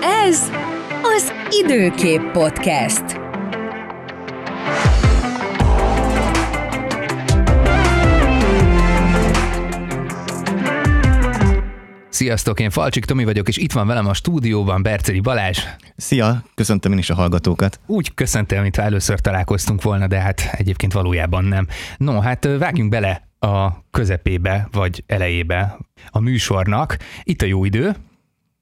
Ez az Időkép Podcast. Sziasztok, én Falcsik Tomi vagyok, és itt van velem a stúdióban Berceli Balázs. Szia, köszöntöm én is a hallgatókat. Úgy köszöntem, mint először találkoztunk volna, de hát egyébként valójában nem. No, hát vágjunk bele a közepébe, vagy elejébe a műsornak. Itt a jó idő,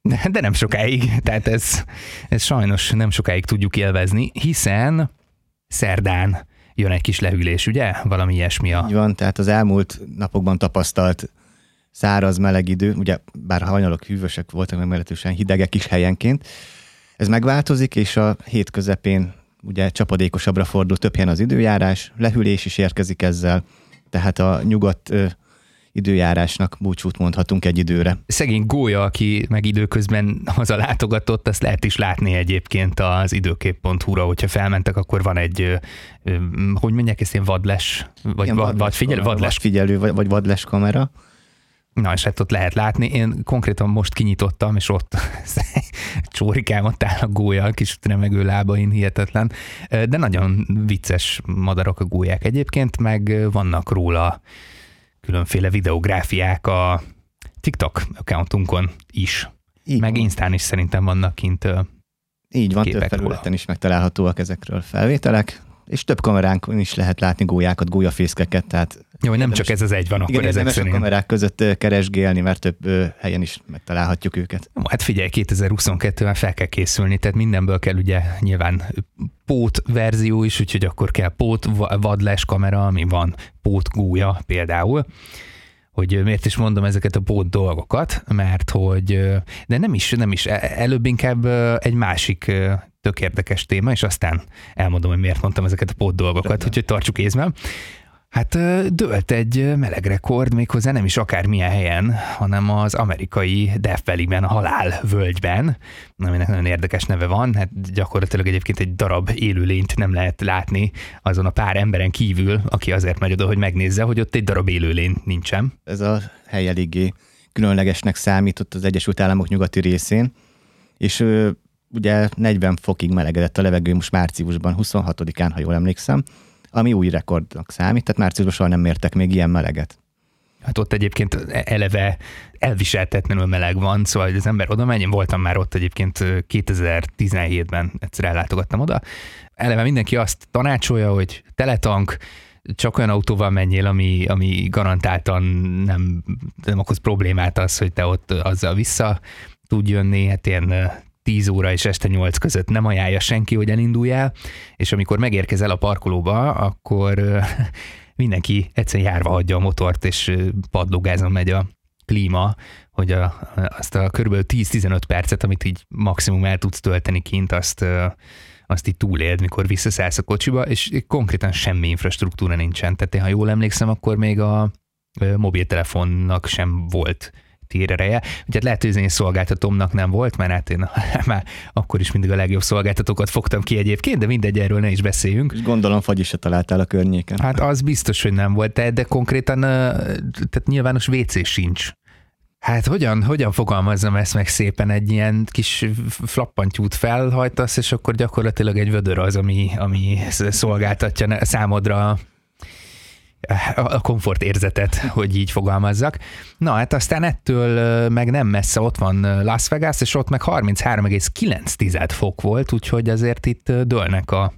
de nem sokáig, tehát ez, ez sajnos nem sokáig tudjuk élvezni, hiszen szerdán jön egy kis lehűlés, ugye? Valami ilyesmi a... Így van, tehát az elmúlt napokban tapasztalt száraz, meleg idő, ugye bár hajnalok hűvösek voltak, meg meglehetősen hidegek is helyenként, ez megváltozik, és a hét közepén ugye csapadékosabbra fordul több helyen az időjárás, lehűlés is érkezik ezzel, tehát a nyugodt időjárásnak búcsút mondhatunk egy időre. Szegény Gólya, aki meg időközben haza látogatott, azt lehet is látni egyébként az időkép.hu-ra, hogyha felmentek, akkor van egy, hogy mondják ezt, ilyen vadles, vagy Igen, vad, vad, figyelő, vadles. Figyelő, vagy, vagy vadles kamera. Na, és hát ott lehet látni. Én konkrétan most kinyitottam, és ott csórikám ott áll a gólya, a kis remegő lábain, hihetetlen. De nagyon vicces madarak a gólyák egyébként, meg vannak róla különféle videográfiák a TikTok accountunkon is. Így meg van. Instán is szerintem vannak kint Így van, több felületen róla. is megtalálhatóak ezekről felvételek, és több kameránkon is lehet látni gólyákat, gólyafészkeket, tehát jó, hogy nem csak ez az egy van, akkor igen, ezek szerint. a kamerák között keresgélni, mert több helyen is megtalálhatjuk őket. Hát figyelj, 2022-ben fel kell készülni, tehát mindenből kell ugye nyilván pót verzió is, úgyhogy akkor kell pót vadles kamera, ami van pót gúja például hogy miért is mondom ezeket a pót dolgokat, mert hogy, de nem is, nem is, e, előbb inkább egy másik tök érdekes téma, és aztán elmondom, hogy miért mondtam ezeket a pót dolgokat, úgyhogy tartsuk észben. Hát dőlt egy meleg rekord, méghozzá nem is akármilyen helyen, hanem az amerikai Death Valley-ben, a halál völgyben, aminek nagyon érdekes neve van, hát gyakorlatilag egyébként egy darab élőlényt nem lehet látni azon a pár emberen kívül, aki azért megy oda, hogy megnézze, hogy ott egy darab élőlény nincsen. Ez a hely eléggé különlegesnek számított az Egyesült Államok nyugati részén, és ugye 40 fokig melegedett a levegő most márciusban, 26-án, ha jól emlékszem, ami új rekordnak számít, tehát márciusban soha nem mértek még ilyen meleget. Hát ott egyébként eleve elviseltetlenül meleg van, szóval az ember oda megy, én voltam már ott egyébként 2017-ben, egyszer ellátogattam oda. Eleve mindenki azt tanácsolja, hogy teletank, csak olyan autóval menjél, ami, ami garantáltan nem, nem okoz problémát az, hogy te ott azzal vissza tud jönni, hát ilyen 10 óra és este 8 között nem ajánlja senki, hogy elinduljál, és amikor megérkezel a parkolóba, akkor mindenki egyszerűen járva hagyja a motort, és padlógázon megy a klíma, hogy a, azt a kb. 10-15 percet, amit így maximum el tudsz tölteni kint, azt, azt így túléld, mikor visszaszállsz a kocsiba, és konkrétan semmi infrastruktúra nincsen. Tehát én, ha jól emlékszem, akkor még a mobiltelefonnak sem volt térereje. Ugye hát lehet, hogy az én szolgáltatómnak nem volt, mert hát én már akkor is mindig a legjobb szolgáltatókat fogtam ki egyébként, de mindegy, erről ne is beszéljünk. És gondolom fagy is találtál a környéken. Hát az biztos, hogy nem volt, de, de konkrétan tehát nyilvános WC sincs. Hát hogyan, hogyan fogalmazzam ezt meg szépen, egy ilyen kis flappantyút felhajtasz, és akkor gyakorlatilag egy vödör az, ami, ami szolgáltatja számodra a komfort érzetet, hogy így fogalmazzak. Na hát aztán ettől meg nem messze ott van Las Vegas, és ott meg 33,9 fok volt, úgyhogy azért itt dőlnek a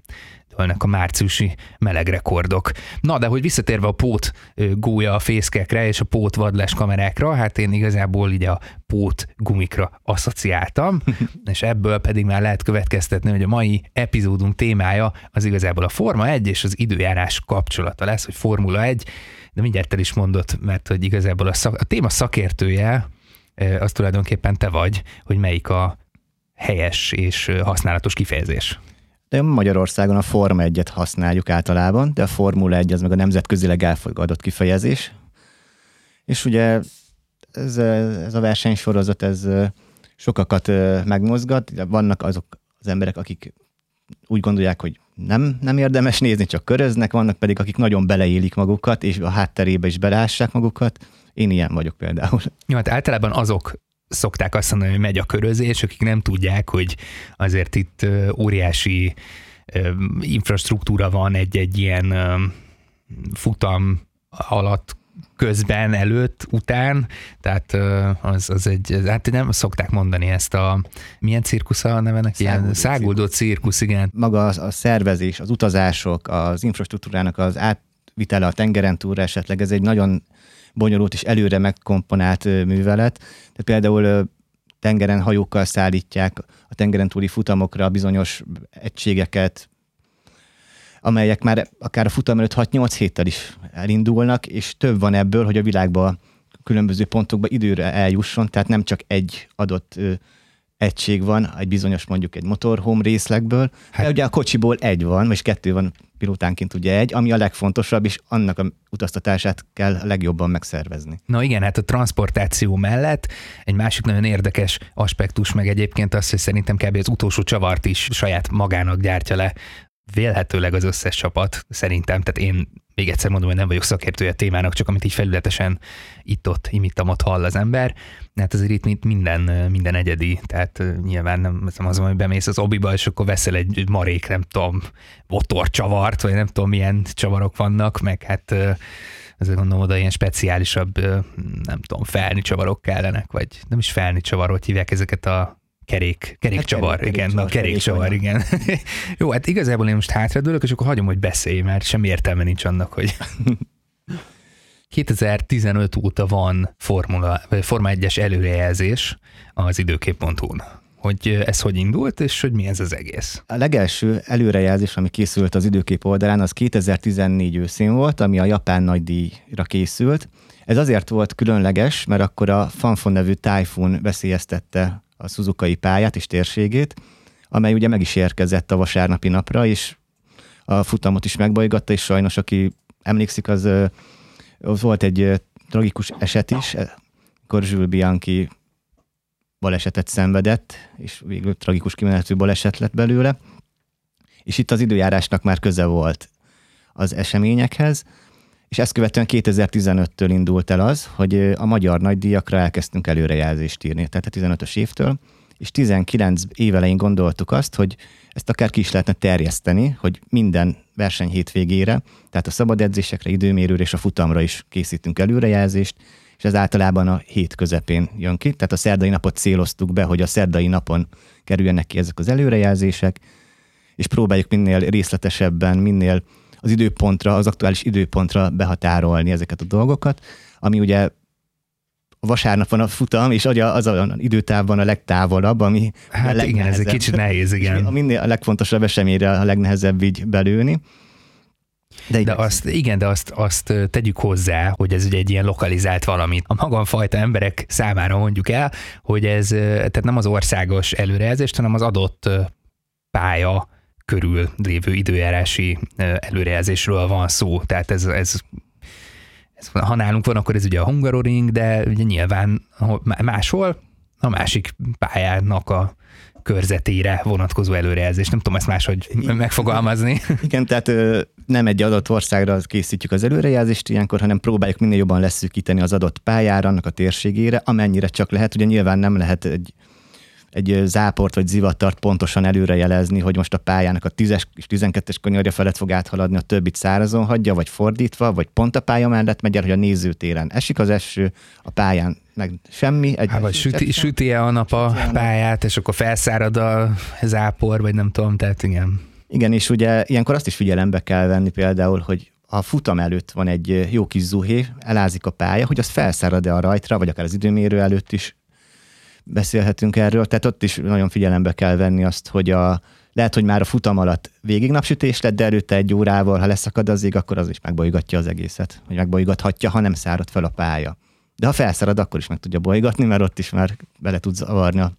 dőlnek a márciusi melegrekordok. Na, de hogy visszatérve a pót gólya a fészkekre és a pót vadles kamerákra, hát én igazából így a pót gumikra asszociáltam, és ebből pedig már lehet következtetni, hogy a mai epizódunk témája az igazából a Forma 1 és az időjárás kapcsolata lesz, hogy Formula 1, de mindjárt el is mondott, mert hogy igazából a, szak, a téma szakértője az tulajdonképpen te vagy, hogy melyik a helyes és használatos kifejezés. De Magyarországon a Forma 1-et használjuk általában, de a Formula 1 az meg a nemzetközileg elfogadott kifejezés. És ugye ez, ez a versenysorozat, ez sokakat megmozgat, vannak azok az emberek, akik úgy gondolják, hogy nem, nem érdemes nézni, csak köröznek, vannak pedig, akik nagyon beleélik magukat, és a hátterébe is belássák magukat. Én ilyen vagyok például. Jó, hát általában azok szokták azt mondani, hogy megy a körözés, akik nem tudják, hogy azért itt óriási infrastruktúra van egy-egy ilyen futam alatt közben, előtt, után, tehát az, az egy, hát nem szokták mondani ezt a, milyen cirkusz a nevenek? Ilyen száguldó cirkusz, igen. Maga a, a szervezés, az utazások, az infrastruktúrának az átvitele a tengeren túlra esetleg, ez egy nagyon bonyolult és előre megkomponált művelet. Tehát például tengeren hajókkal szállítják a tengeren túli futamokra bizonyos egységeket, amelyek már akár a futam előtt 6-8 héttel is elindulnak, és több van ebből, hogy a világban különböző pontokba időre eljusson, tehát nem csak egy adott egység van, egy bizonyos mondjuk egy motorhome részlegből, hát. de ugye a kocsiból egy van, és kettő van pilótánként ugye egy, ami a legfontosabb, és annak a utaztatását kell a legjobban megszervezni. Na igen, hát a transportáció mellett egy másik nagyon érdekes aspektus meg egyébként az, hogy szerintem kb. az utolsó csavart is saját magának gyártja le vélhetőleg az összes csapat szerintem, tehát én még egyszer mondom, hogy nem vagyok szakértője a témának, csak amit így felületesen itt-ott, imittam, hall az ember, hát azért itt minden, minden egyedi, tehát nyilván nem, nem az, hogy bemész az obiba, és akkor veszel egy marék, nem tudom, motorcsavart, vagy nem tudom, milyen csavarok vannak, meg hát azért gondolom oda ilyen speciálisabb, nem tudom, felni csavarok kellenek, vagy nem is felni hogy hívják ezeket a kerék, kerékcsavar, kerék, igen, kerék, na, kerékcsavar, igen. Jó, hát igazából én most hátradőlök, és akkor hagyom, hogy beszélj, mert semmi értelme nincs annak, hogy 2015 óta van Formula, vagy Forma 1-es előrejelzés az időkép.hu-n hogy ez hogy indult, és hogy mi ez az egész. A legelső előrejelzés, ami készült az időkép oldalán, az 2014 őszén volt, ami a japán nagydíjra készült. Ez azért volt különleges, mert akkor a Fanfon nevű tájfun veszélyeztette a Suzukai pályát és térségét, amely ugye meg is érkezett a vasárnapi napra, és a futamot is megbolygatta, és sajnos, aki emlékszik, az, az volt egy tragikus eset is, akkor Jules Bianchi balesetet szenvedett, és végül tragikus kimenetű baleset lett belőle, és itt az időjárásnak már köze volt az eseményekhez, és ezt követően 2015-től indult el az, hogy a magyar nagydíjakra elkezdtünk előrejelzést írni, tehát a 15-ös évtől, és 19 évelején gondoltuk azt, hogy ezt akár ki is lehetne terjeszteni, hogy minden verseny hétvégére, tehát a szabad edzésekre, időmérőre és a futamra is készítünk előrejelzést, és ez általában a hét közepén jön ki. Tehát a szerdai napot céloztuk be, hogy a szerdai napon kerüljenek ki ezek az előrejelzések, és próbáljuk minél részletesebben, minél az időpontra, az aktuális időpontra behatárolni ezeket a dolgokat, ami ugye vasárnap van a futam, és az az időtávban a legtávolabb, ami Hát a igen, ez egy kicsit nehéz, igen. A, minél a legfontosabb eseményre a legnehezebb így belőni. De, de azt, igen, de azt, azt tegyük hozzá, hogy ez ugye egy ilyen lokalizált valami. A magamfajta emberek számára mondjuk el, hogy ez tehát nem az országos előrejelzés, hanem az adott pálya körül lévő időjárási előrejelzésről van szó. Tehát ez, ez, ez, ha nálunk van, akkor ez ugye a Hungaroring, de ugye nyilván máshol a másik pályának a körzetére vonatkozó előrejelzés. Nem tudom ezt máshogy megfogalmazni. Igen, tehát nem egy adott országra készítjük az előrejelzést ilyenkor, hanem próbáljuk minél jobban leszűkíteni az adott pályára, annak a térségére, amennyire csak lehet. Ugye nyilván nem lehet egy egy záport vagy zivatart pontosan előrejelezni, hogy most a pályának a 10-es és 12-es kanyarja felett fog áthaladni, a többit szárazon hagyja, vagy fordítva, vagy pont a pálya mellett megy el, hogy a nézőtéren esik az eső, a pályán meg semmi. Egy Há, vagy süti, süti-e a nap a pályát, és akkor felszárad a zápor, vagy nem tudom, tehát igen. Igen, és ugye ilyenkor azt is figyelembe kell venni például, hogy a futam előtt van egy jó kis zuhé, elázik a pálya, hogy az felszárad-e a rajtra, vagy akár az időmérő előtt is beszélhetünk erről, tehát ott is nagyon figyelembe kell venni azt, hogy a, lehet, hogy már a futam alatt végig napsütés lett, de előtte egy órával, ha leszakad az ég, akkor az is megbolygatja az egészet, hogy megbolygathatja, ha nem szárad fel a pálya. De ha felszárad, akkor is meg tudja bolygatni, mert ott is már bele tud zavarni a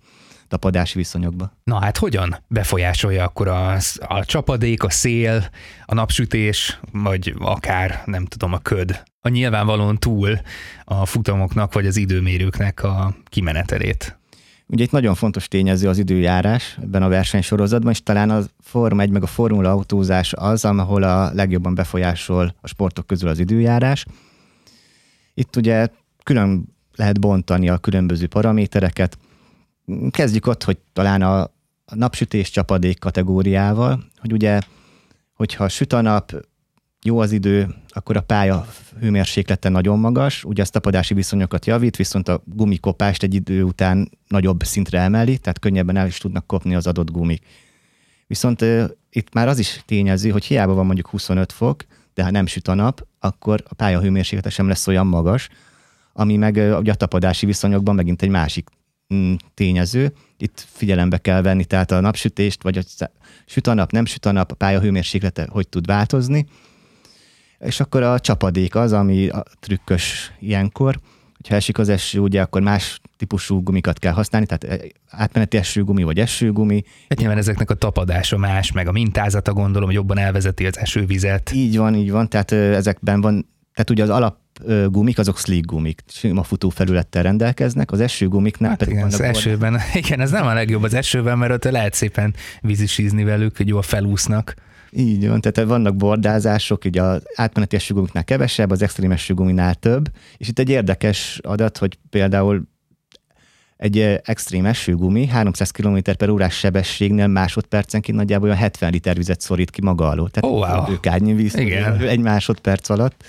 tapadási viszonyokba. Na hát hogyan befolyásolja akkor a, a csapadék, a szél, a napsütés, vagy akár, nem tudom, a köd a nyilvánvalóan túl a futamoknak vagy az időmérőknek a kimenetelét? Ugye itt nagyon fontos tényező az időjárás ebben a versenysorozatban, és talán a Forma 1 meg a Formula autózás az, ahol a legjobban befolyásol a sportok közül az időjárás. Itt ugye külön lehet bontani a különböző paramétereket. Kezdjük ott, hogy talán a, napsütés csapadék kategóriával, hogy ugye, hogyha süt a nap, jó az idő, akkor a pálya hőmérséklete nagyon magas, ugye a tapadási viszonyokat javít, viszont a gumikopást egy idő után nagyobb szintre emeli, tehát könnyebben el is tudnak kopni az adott gumik. Viszont uh, itt már az is tényező, hogy hiába van mondjuk 25 fok, de ha nem süt a nap, akkor a pálya hőmérséklete sem lesz olyan magas, ami meg uh, ugye a tapadási viszonyokban megint egy másik tényező. Itt figyelembe kell venni, tehát a napsütést, vagy a süt a nap, nem süt a nap, a pálya hőmérséklete hogy tud változni, és akkor a csapadék az, ami a trükkös ilyenkor, hogyha esik az eső, ugye akkor más típusú gumikat kell használni, tehát eh, átmeneti esőgumi vagy esőgumi. Hát nyilván ezeknek a tapadása más, meg a mintázata gondolom, hogy jobban elvezeti az esővizet. Így van, így van, tehát ezekben van, tehát ugye az alap gumik, azok slick gumik, sima futófelülettel rendelkeznek, az esőgumiknál hát pedig igen, az esőben, igen, ez nem a legjobb az esőben, mert ott lehet szépen vízisízni velük, hogy jól felúsznak. Így van, tehát vannak bordázások, ugye az átmeneti esőgumiknál kevesebb, az extrém esőguminál több, és itt egy érdekes adat, hogy például egy extrém esőgumi 300 km per órás sebességnél másodpercenként nagyjából olyan 70 liter vizet szorít ki maga alól. Tehát oh, wow. víz Igen. egy másodperc alatt.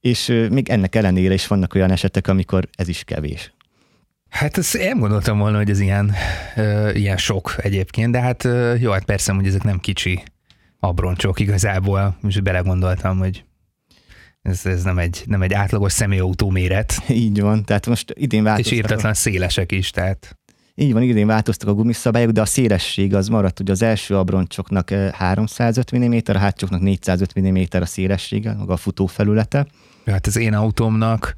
És még ennek ellenére is vannak olyan esetek, amikor ez is kevés. Hát ezt én gondoltam volna, hogy ez ilyen, uh, ilyen sok egyébként, de hát uh, jó, hát persze, hogy ezek nem kicsi abroncsok igazából, és belegondoltam, hogy ez, ez nem, egy, nem egy átlagos személyautó méret. Így van, tehát most idén változtak. És írtatlan szélesek is, tehát. Így van, idén változtak a gumiszabályok, de a szélesség az maradt, ugye az első abroncsoknak 350 mm, a hátsóknak 450 mm a szélessége, maga a futófelülete. Hát az én autómnak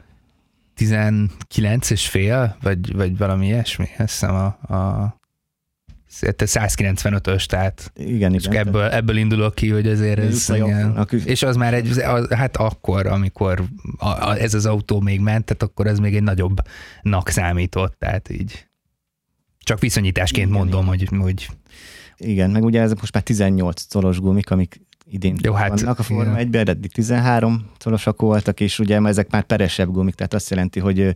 19 és fél, vagy, vagy valami ilyesmi, azt hiszem a, a 195-ös, tehát igen, és igen, ebből, ebből indulok ki, hogy azért ez, igen, és az már egy, az, hát akkor, amikor a, a, ez az autó még ment, tehát akkor ez még egy nagyobbnak számított, tehát így csak viszonyításként igen, mondom, igen. hogy, hogy igen, meg ugye ezek most már 18 colos gumik, amik idén Jó, hát, vannak a Forma 1-ben, eddig 13 colosak voltak, és ugye ezek már peresebb gumik, tehát azt jelenti, hogy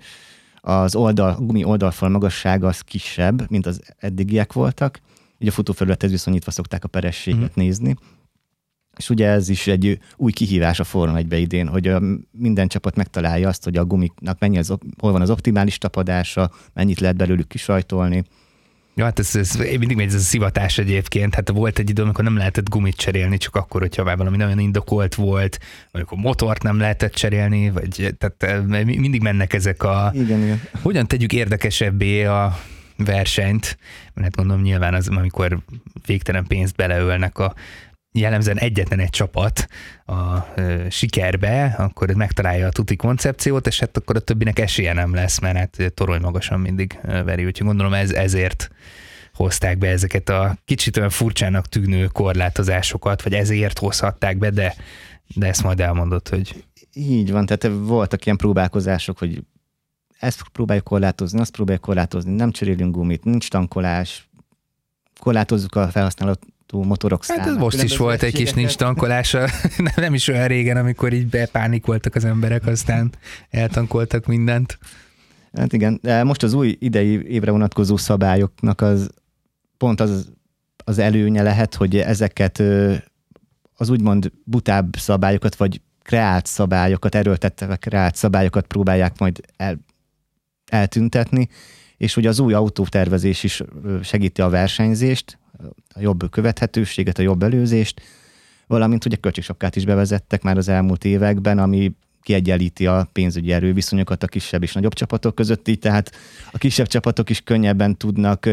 az oldal, a gumi oldalfal magassága az kisebb, mint az eddigiek voltak, így a futófelülethez viszonyítva szokták a perességet uh-huh. nézni. És ugye ez is egy új kihívás a Forma 1 idén, hogy minden csapat megtalálja azt, hogy a gumiknak mennyi az, hol van az optimális tapadása, mennyit lehet belőlük kisajtolni, Ja, hát ez, ez mindig megy ez a szivatás egyébként. Hát volt egy idő, amikor nem lehetett gumit cserélni, csak akkor, hogyha valami nagyon indokolt volt, vagy akkor motort nem lehetett cserélni, vagy tehát eh, mindig mennek ezek a... Igen, igen. Hogyan tegyük érdekesebbé a versenyt, mert hát gondolom nyilván az, amikor végtelen pénzt beleölnek a jellemzően egyetlen egy csapat a ö, sikerbe, akkor megtalálja a tuti koncepciót, és hát akkor a többinek esélye nem lesz, mert hát torony magasan mindig veri, úgyhogy gondolom ez, ezért hozták be ezeket a kicsit olyan furcsának tűnő korlátozásokat, vagy ezért hozhatták be, de, de ezt majd elmondott, hogy... Így van, tehát voltak ilyen próbálkozások, hogy ezt próbáljuk korlátozni, azt próbáljuk korlátozni, nem cserélünk gumit, nincs tankolás, korlátozzuk a felhasználót motorok számát. Hát ez most is volt egy kis nincs tankolása, nem is olyan régen, amikor így bepánikoltak az emberek, aztán eltankoltak mindent. Hát igen, de most az új idei évre vonatkozó szabályoknak az pont az, az előnye lehet, hogy ezeket az úgymond butább szabályokat, vagy kreált szabályokat, erőltetve kreált szabályokat próbálják majd el, eltüntetni, és ugye az új autótervezés is segíti a versenyzést, a jobb követhetőséget, a jobb előzést, valamint ugye költségsapkát is bevezettek már az elmúlt években, ami kiegyenlíti a pénzügyi erőviszonyokat a kisebb és nagyobb csapatok között, így tehát a kisebb csapatok is könnyebben tudnak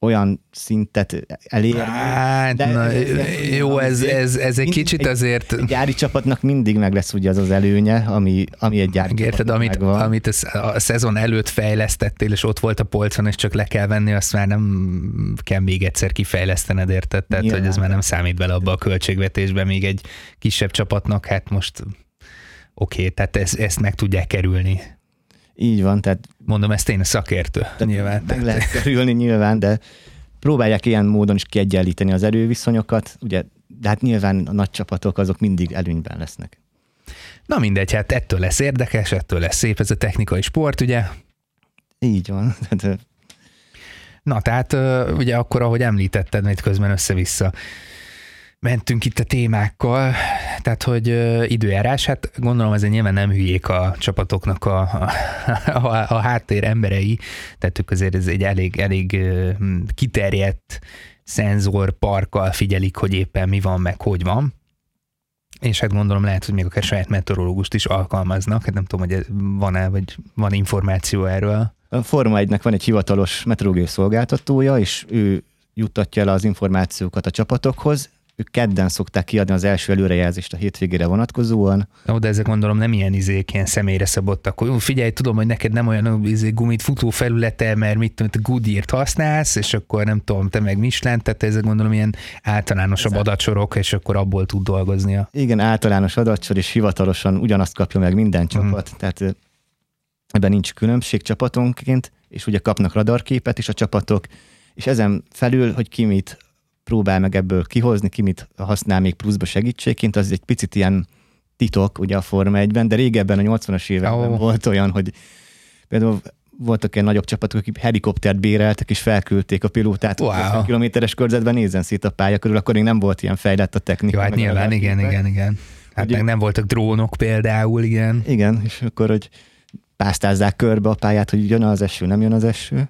olyan szintet elérni. Hát, de na, ez, jó, ez, ez, ez egy kicsit egy, azért... Egy gyári csapatnak mindig meg lesz ugye az az előnye, ami, ami egy gyári Érted, amit, megvan. amit a, szezon előtt fejlesztettél, és ott volt a polcon, és csak le kell venni, azt már nem kell még egyszer kifejlesztened, érted? Tehát, Nyilván. hogy ez már nem számít bele abba a költségvetésbe, még egy kisebb csapatnak, hát most oké, okay, tehát ezt, ezt meg tudják kerülni. Így van, tehát... Mondom, ezt én szakértő, tehát nyilván. Meg lehet kerülni nyilván, de próbálják ilyen módon is kiegyenlíteni az erőviszonyokat, ugye, de hát nyilván a nagy csapatok azok mindig előnyben lesznek. Na mindegy, hát ettől lesz érdekes, ettől lesz szép ez a technikai sport, ugye? Így van. Tehát, Na, tehát ugye akkor, ahogy említetted, mert közben össze-vissza mentünk itt a témákkal, tehát, hogy időjárás, hát gondolom ezért nyilván nem hülyék a csapatoknak a, a, a, a háttér emberei, tehát ők azért ez egy elég, elég kiterjedt szenzor parkkal figyelik, hogy éppen mi van, meg hogy van. És hát gondolom lehet, hogy még akár saját meteorológust is alkalmaznak, hát nem tudom, hogy van-e, vagy van információ erről. A Forma 1-nek van egy hivatalos meteorológiai szolgáltatója, és ő juttatja el az információkat a csapatokhoz, ők kedden szokták kiadni az első előrejelzést a hétvégére vonatkozóan. Ó, de ezek gondolom nem ilyen izék, ilyen személyre szabottak, hogy figyelj, tudom, hogy neked nem olyan izé, gumit futó felülete, mert mit tudom, Goodyear-t használsz, és akkor nem tudom, te meg Michelin, tehát ezek gondolom ilyen általánosabb ez adatsorok, és akkor abból tud dolgoznia. Igen, általános adatsor, és hivatalosan ugyanazt kapja meg minden mhm. csapat, mm. tehát ebben nincs különbség csapatonként, és ugye kapnak radarképet is a csapatok, és ezen felül, hogy ki mit próbál meg ebből kihozni, ki mit használ még pluszba segítségként, az egy picit ilyen titok ugye a Forma 1-ben, de régebben a 80-as években oh. volt olyan, hogy például voltak ilyen nagyobb csapatok, akik helikoptert béreltek, és felküldték a pilótát, wow. kilométeres körzetben nézzen szét a pálya körül, akkor még nem volt ilyen fejlett a technika. Jó, hát nyilván, igen, igen, igen. Hát ugye, meg nem voltak drónok például, igen. Igen, és akkor, hogy pásztázzák körbe a pályát, hogy jön az eső, nem jön az eső.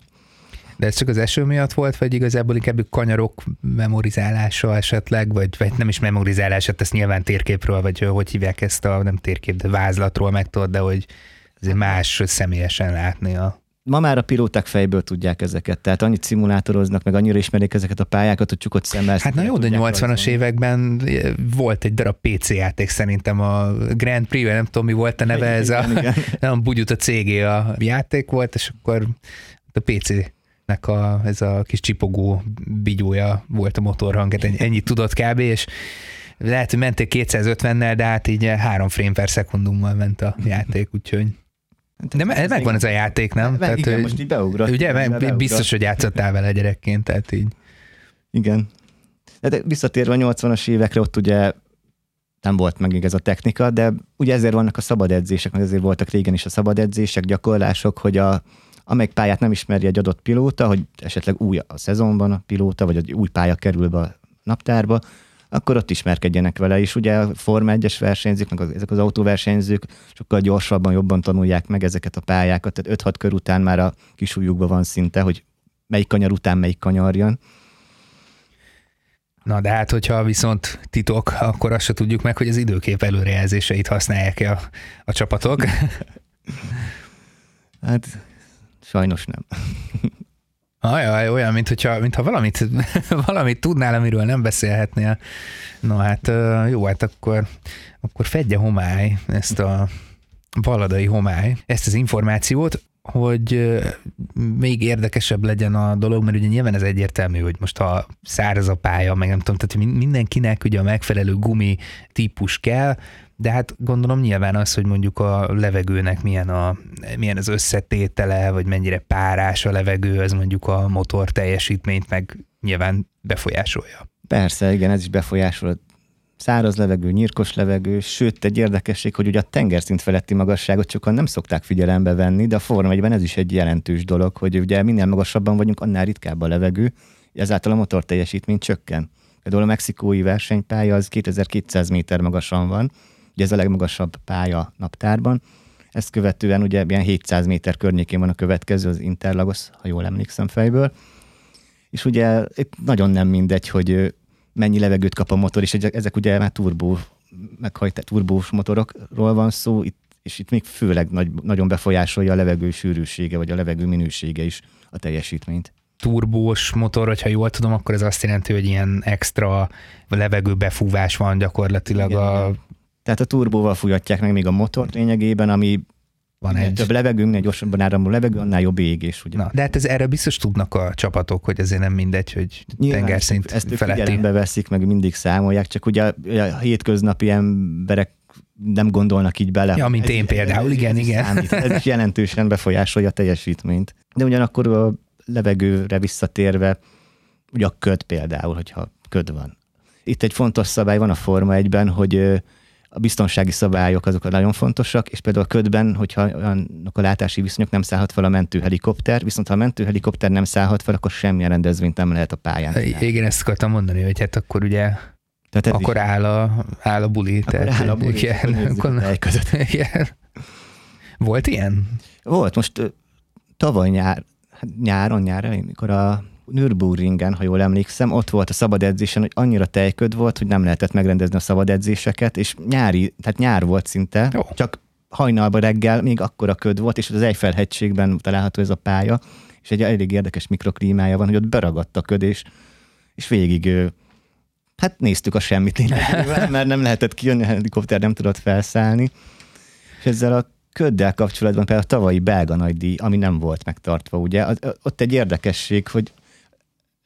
De ez csak az eső miatt volt, vagy igazából inkább kanyarok memorizálása esetleg, vagy, vagy nem is memorizálása, ezt nyilván térképről, vagy hogy hívják ezt a, nem térkép, de vázlatról meg tudod, de hogy azért más személyesen látni a ma már a pilóták fejből tudják ezeket, tehát annyit szimulátoroznak, meg annyira ismerik ezeket a pályákat, hogy csukott szemmel. Hát na jó, de 80-as években volt egy darab PC játék szerintem a Grand Prix, nem tudom mi volt a neve, ez a, igen. nem bugyut a cégé a játék volt, és akkor a PC nek a, ez a kis csipogó bigyója volt a motorhang, hát ennyit tudott kb. és lehet, hogy menték 250-nel, de hát így három frame per szekundummal ment a játék, úgyhogy de me- megvan ez a játék, nem? Meg, tehát, igen, most így beugrott. Ugye, meg, beugrott. biztos, hogy játszottál vele gyerekként, tehát így. Igen. De visszatérve a 80-as évekre, ott ugye nem volt meg ez a technika, de ugye ezért vannak a szabad edzések, meg ezért voltak régen is a szabad edzések, gyakorlások, hogy a, amelyik pályát nem ismeri egy adott pilóta, hogy esetleg új a szezonban a pilóta, vagy egy új pálya kerül be a naptárba, akkor ott ismerkedjenek vele, és ugye a Forma 1-es versenyzők, meg az, ezek az autóversenyzők sokkal gyorsabban, jobban tanulják meg ezeket a pályákat, tehát 5-6 kör után már a kisújukban van szinte, hogy melyik kanyar után melyik kanyar jön. Na de hát, hogyha viszont titok, akkor azt se tudjuk meg, hogy az időkép előrejelzéseit használják-e a, a csapatok. hát Sajnos nem. Ajaj, olyan, mintha, mintha valamit, valamit tudnál, amiről nem beszélhetnél. No hát jó, hát akkor, akkor fedje homály ezt a baladai homály, ezt az információt, hogy még érdekesebb legyen a dolog, mert ugye nyilván ez egyértelmű, hogy most ha száraz a pálya, meg nem tudom, tehát mindenkinek ugye a megfelelő gumi típus kell, de hát gondolom nyilván az, hogy mondjuk a levegőnek milyen, a, milyen az összetétele, vagy mennyire párás a levegő, az mondjuk a motor teljesítményt meg nyilván befolyásolja. Persze, igen, ez is befolyásol. Száraz levegő, nyírkos levegő, sőt egy érdekesség, hogy ugye a tengerszint feletti magasságot sokan nem szokták figyelembe venni, de a Forma 1 ez is egy jelentős dolog, hogy ugye minél magasabban vagyunk, annál ritkább a levegő, ezáltal a motor teljesítmény csökken. Például a mexikói versenypálya az 2200 méter magasan van, Ugye ez a legmagasabb pálya naptárban. Ezt követően ugye ilyen 700 méter környékén van a következő, az Interlagos, ha jól emlékszem fejből. És ugye itt nagyon nem mindegy, hogy mennyi levegőt kap a motor, és ezek ugye már turbó, meghajtás turbós motorokról van szó, itt, és itt még főleg nagy, nagyon befolyásolja a levegő sűrűsége, vagy a levegő minősége is a teljesítményt turbós motor, hogyha jól tudom, akkor ez azt jelenti, hogy ilyen extra levegőbefúvás van gyakorlatilag igen, a igen. Tehát a turbóval fújatják meg még a motor lényegében, ami van egy... Több levegő, minél gyorsabban áramló levegő, annál jobb égés. Ugye? Na, de hát ez erre biztos tudnak a csapatok, hogy ezért nem mindegy, hogy Nyilván tengerszint ezt, ezt figyelembe veszik, meg mindig számolják, csak ugye a, hétköznapi emberek nem gondolnak így bele. Ja, mint ez, én például, ez, igen, ez igen. Számít. Ez is jelentősen befolyásolja a teljesítményt. De ugyanakkor a levegőre visszatérve, ugye a köd például, hogyha köd van. Itt egy fontos szabály van a Forma 1-ben, hogy a biztonsági szabályok azok nagyon fontosak, és például a ködben, hogyha olyanok a látási viszonyok, nem szállhat fel a mentőhelikopter, viszont ha a mentőhelikopter nem szállhat fel, akkor semmilyen rendezvényt nem lehet a pályán. Csinálni. Igen, ezt akartam mondani, hogy hát akkor ugye tehát akkor is. áll a, áll a buli. Akkor tehát, áll a buli, igen, akkor, között. Igen. Volt ilyen? Volt, most tavaly nyár, hát nyáron, nyáron, mikor a Nürburgringen, ha jól emlékszem, ott volt a szabad edzésen, hogy annyira tejköd volt, hogy nem lehetett megrendezni a szabad edzéseket, és nyári, tehát nyár volt szinte, Jó. csak hajnalba reggel még akkora köd volt, és az Eiffel-hegységben található ez a pálya, és egy elég érdekes mikroklímája van, hogy ott beragadt a köd, és, és végig hát néztük a semmit mert nem lehetett kijönni, a helikopter nem tudott felszállni, és ezzel a köddel kapcsolatban például a tavalyi belga nagydíj, ami nem volt megtartva, ugye, ott egy érdekesség, hogy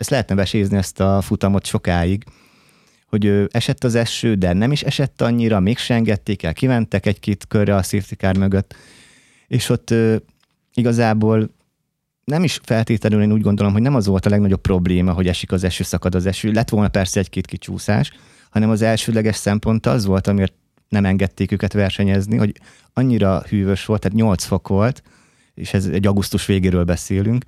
ezt lehetne besézni ezt a futamot sokáig, hogy esett az eső, de nem is esett annyira, mégsem engedték el, kimentek egy-két körre a safety car mögött, és ott igazából nem is feltétlenül én úgy gondolom, hogy nem az volt a legnagyobb probléma, hogy esik az eső, szakad az eső. Lett volna persze egy-két kicsúszás, hanem az elsőleges szempont az volt, amiért nem engedték őket versenyezni, hogy annyira hűvös volt, tehát 8 fok volt, és ez egy augusztus végéről beszélünk,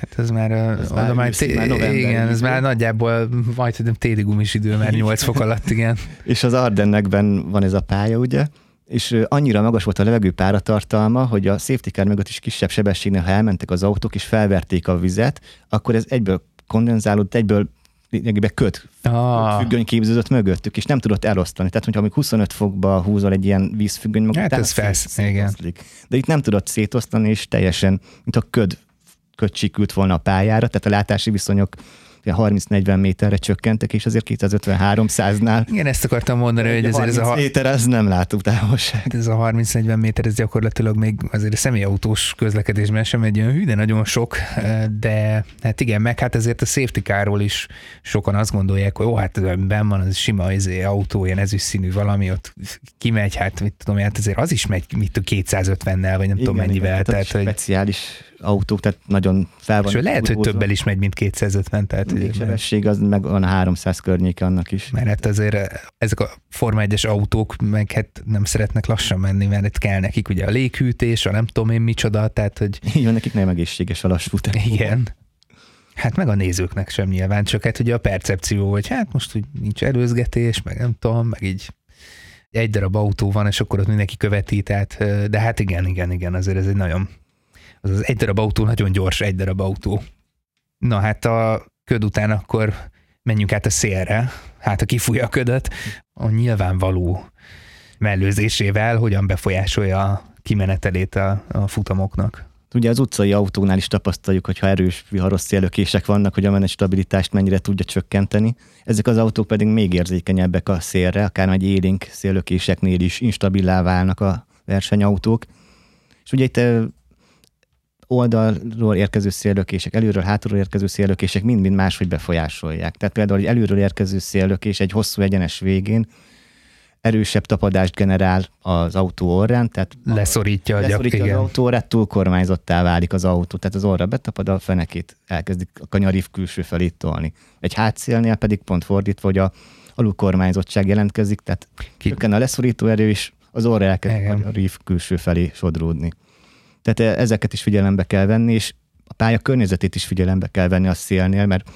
Hát ez már, ez már, már, té- már igen, ez már nagyjából majd téli gumis idő, mert 8 fok alatt, igen. és az Ardennekben van ez a pálya, ugye? és annyira magas volt a levegő páratartalma, hogy a safety car mögött is kisebb sebességnél, ha elmentek az autók és felverték a vizet, akkor ez egyből kondenzálódott, egyből lényegében köt ah. függöny képződött mögöttük, és nem tudott elosztani. Tehát, hogyha amíg 25 fokba húzol egy ilyen vízfüggöny magát, hát ez felsz, igen. De itt nem tudott szétosztani, és teljesen, mint a köd, köd csikült volna a pályára, tehát a látási viszonyok 30-40 méterre csökkentek, és azért 253-100-nál. Igen, ezt akartam mondani, hogy ezért ez a... méter, ez nem látó távolság. Ez a 30-40 méter, ez gyakorlatilag még azért a személyautós közlekedésben sem egy olyan hű, de nagyon sok, de hát igen, meg hát ezért a safety car is sokan azt gondolják, hogy ó, hát ben van az sima izé, autó, ilyen ezüst színű valami, ott kimegy, hát mit tudom, hát azért az is megy, mit 250-nel, vagy nem igen, tudom mennyivel. Igen, tehát, tehát, hogy... speciális autók, tehát nagyon fel van. És lehet, hogy többel is megy, mint 250, tehát még sebesség az meg van 300 környéke annak is. Mert hát azért ezek a Forma 1-es autók meg hát nem szeretnek lassan menni, mert itt kell nekik ugye a léghűtés, a nem tudom én micsoda, tehát hogy... Így van, nekik nem egészséges a lassú tempó. Igen. Hát meg a nézőknek sem nyilván, csak hát ugye a percepció, hogy hát most úgy nincs előzgetés, meg nem tudom, meg így egy darab autó van, és akkor ott mindenki követi, tehát, de hát igen, igen, igen, azért ez egy nagyon, az, egy darab autó nagyon gyors, egy darab autó. Na hát a köd után akkor menjünk át a szélre, hát a kifújja a ködöt, a nyilvánvaló mellőzésével hogyan befolyásolja a kimenetelét a, a futamoknak. Ugye az utcai autónál is tapasztaljuk, hogy ha erős viharos szélökések vannak, hogy a menet stabilitást mennyire tudja csökkenteni. Ezek az autók pedig még érzékenyebbek a szélre, akár egy élénk szélökéseknél is instabilá válnak a versenyautók. És ugye itt oldalról érkező széllökések, előről, hátulról érkező széllökések mind-mind máshogy befolyásolják. Tehát például egy előről érkező széllökés egy hosszú egyenes végén erősebb tapadást generál az autó orrán, tehát leszorítja, leszorítja az autó orrát, túlkormányzottá válik az autó, tehát az orra betapad, a fenekét elkezdik a kanyarif külső felé tolni. Egy hátszélnél pedig pont fordítva, hogy a alulkormányzottság jelentkezik, tehát csökken a leszorító erő is, az orra elkezd a kanyarif külső felé sodródni. Tehát ezeket is figyelembe kell venni, és a pálya környezetét is figyelembe kell venni a szélnél, mert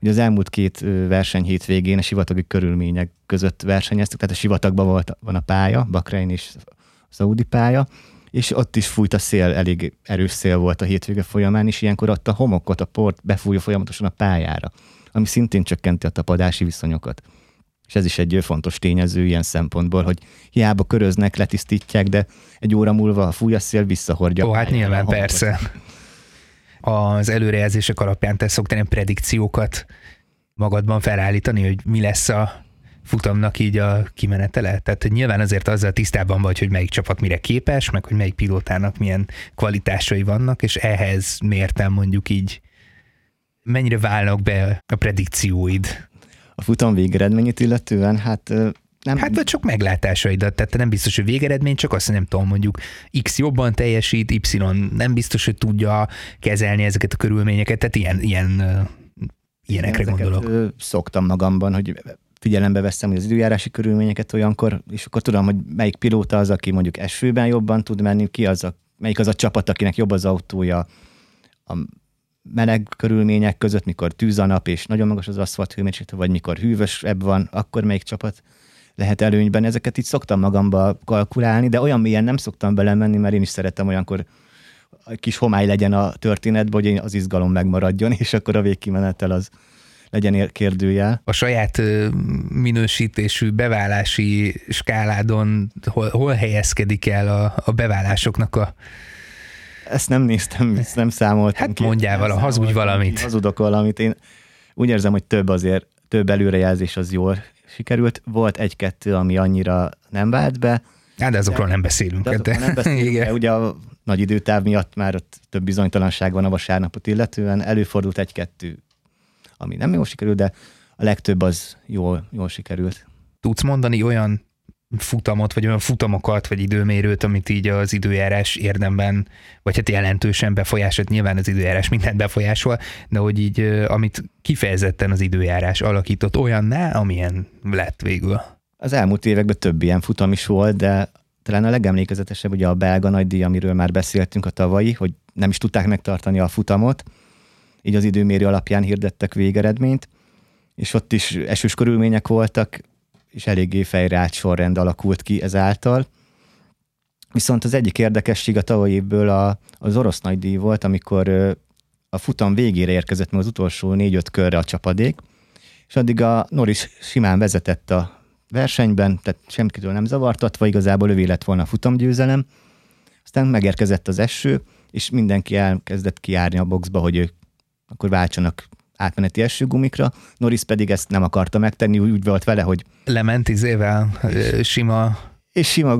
ugye az elmúlt két verseny hétvégén a sivatagi körülmények között versenyeztük, tehát a sivatagban volt, van a pálya, Bakrein és a Szaudi pálya, és ott is fújt a szél, elég erős szél volt a hétvége folyamán, és ilyenkor ott a homokot, a port befújja folyamatosan a pályára, ami szintén csökkenti a tapadási viszonyokat. És ez is egy fontos tényező ilyen szempontból, hogy hiába köröznek, letisztítják, de egy óra múlva a fúj a szél, visszahordja. Ó, hát nyilván, persze. Az előrejelzések alapján te szoktál ilyen predikciókat magadban felállítani, hogy mi lesz a futamnak így a kimenetele? Tehát hogy nyilván azért azzal tisztában vagy, hogy melyik csapat mire képes, meg hogy melyik pilótának milyen kvalitásai vannak, és ehhez mértem mondjuk így mennyire válnak be a predikcióid? A futam végeredményét illetően, hát nem... Hát vagy csak meglátásaidat, tehát nem biztos, hogy végeredmény, csak azt nem tudom, mondjuk X jobban teljesít, Y nem biztos, hogy tudja kezelni ezeket a körülményeket, tehát ilyen, ilyen ilyenekre Ezeket gondolok. Szoktam magamban, hogy figyelembe veszem hogy az időjárási körülményeket olyankor, és akkor tudom, hogy melyik pilóta az, aki mondjuk esőben jobban tud menni, ki az a, melyik az a csapat, akinek jobb az autója a meleg körülmények között, mikor tűz a nap, és nagyon magas az aszfalt hőmérséklete, vagy mikor ebb van, akkor melyik csapat lehet előnyben. Ezeket így szoktam magamba kalkulálni, de olyan mélyen nem szoktam belemenni, mert én is szeretem olyankor kis homály legyen a történetben, hogy az izgalom megmaradjon, és akkor a végkimenetel az legyen kérdőjel. A saját minősítésű beválási skáládon hol, hol helyezkedik el a, a beválásoknak a ezt nem néztem, ezt nem számoltam Hát ki. mondjál vala, hazudj valamit. Hazudok valamit. Én úgy érzem, hogy több azért, több előrejelzés az jól sikerült. Volt egy-kettő, ami annyira nem vált be. Hát de azokról de, nem beszélünk. De azokról nem beszélünk, Igen. ugye a nagy időtáv miatt már ott több bizonytalanság van a vasárnapot illetően. Előfordult egy-kettő, ami nem jól sikerült, de a legtöbb az jól, jól sikerült. Tudsz mondani olyan futamot, vagy olyan futamokat, vagy időmérőt, amit így az időjárás érdemben, vagy hát jelentősen befolyásolt, nyilván az időjárás mindent befolyásol, de hogy így, amit kifejezetten az időjárás alakított olyanná, amilyen lett végül. Az elmúlt években több ilyen futam is volt, de talán a legemlékezetesebb ugye a belga nagydíj, amiről már beszéltünk a tavalyi, hogy nem is tudták megtartani a futamot, így az időmérő alapján hirdettek végeredményt, és ott is esős körülmények voltak, és eléggé fejreállt sorrend alakult ki ezáltal. Viszont az egyik érdekesség a tavalyi évből a, az orosz nagydíj volt, amikor a futam végére érkezett meg az utolsó négy-öt körre a csapadék, és addig a Norris simán vezetett a versenyben, tehát semmikitől nem zavartatva, igazából övé lett volna a futamgyőzelem. Aztán megérkezett az eső, és mindenki elkezdett kiárni a boxba, hogy ők akkor váltsanak átmeneti esőgumikra, Norris pedig ezt nem akarta megtenni, úgy volt vele, hogy... Lement izével, sima és sima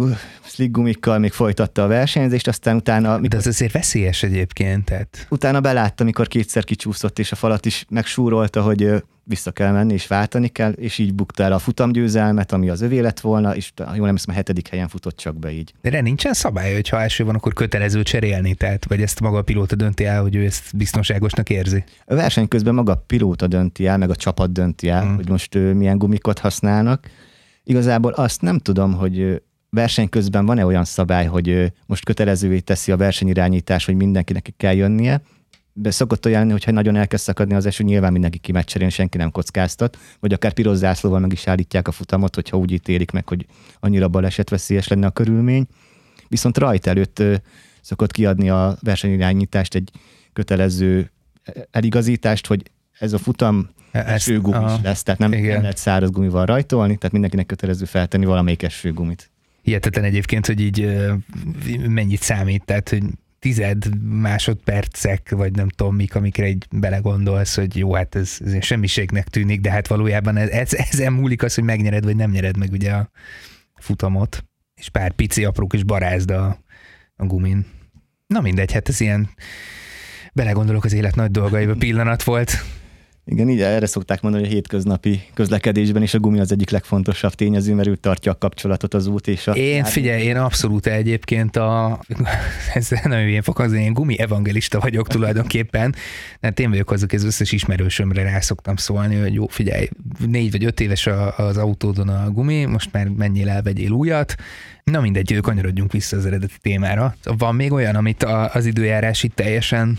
gumikkal még folytatta a versenyzést, aztán utána... Mikor, De ez azért veszélyes egyébként, tehát... Utána belátta, mikor kétszer kicsúszott, és a falat is megsúrolta, hogy vissza kell menni, és váltani kell, és így bukta el a futamgyőzelmet, ami az övé lett volna, és jól nem a hetedik helyen futott csak be így. De erre nincsen szabály, hogy ha első van, akkor kötelező cserélni, tehát, vagy ezt maga a pilóta dönti el, hogy ő ezt biztonságosnak érzi? A verseny közben maga a pilóta dönti el, meg a csapat dönti el, hmm. hogy most milyen gumikot használnak, Igazából azt nem tudom, hogy verseny közben van-e olyan szabály, hogy most kötelezővé teszi a versenyirányítás, hogy mindenkinek kell jönnie, de szokott olyan lenni, hogyha nagyon elkezd szakadni az eső, nyilván mindenki kimeccserén, senki nem kockáztat, vagy akár piros zászlóval meg is állítják a futamot, hogyha úgy ítélik meg, hogy annyira balesetveszélyes lenne a körülmény. Viszont rajt előtt szokott kiadni a versenyirányítást egy kötelező eligazítást, hogy ez a futam esőgumis lesz, tehát nem, nem lehet száraz gumival rajtolni, tehát mindenkinek kötelező feltenni valamelyik esőgumit. Hihetetlen egyébként, hogy így mennyit számít, tehát hogy tized másodpercek, vagy nem tudom mik, amikre egy belegondolsz, hogy jó, hát ez, ez semmiségnek tűnik, de hát valójában ez, ez, ezen múlik az, hogy megnyered, vagy nem nyered meg ugye a futamot, és pár pici apró kis barázd a, a gumin. Na mindegy, hát ez ilyen belegondolok az élet nagy dolgaiba pillanat volt. Igen, így erre szokták mondani, hogy a hétköznapi közlekedésben is a gumi az egyik legfontosabb tényező, mert ő tartja a kapcsolatot az út és a... Én figyelj, én abszolút egyébként a, ez nagyon ilyen fog az én gumi evangelista vagyok tulajdonképpen, mert én vagyok azok, az összes ismerősömre rá szoktam szólni, hogy jó, figyelj, négy vagy öt éves az autódon a gumi, most már menjél el, vegyél újat, Na mindegy, kanyarodjunk vissza az eredeti témára. Van még olyan, amit az időjárás itt teljesen